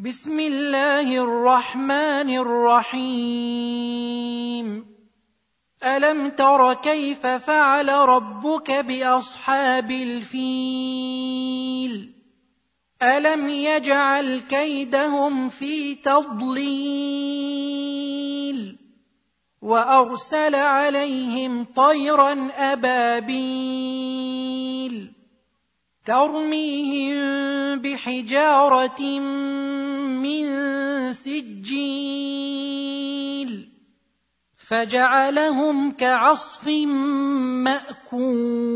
بسم الله الرحمن الرحيم. ألم تر كيف فعل ربك بأصحاب الفيل؟ ألم يجعل كيدهم في تضليل؟ وأرسل عليهم طيرا أبابيل. ترميهم بحجاره من سجيل فجعلهم كعصف مأكول.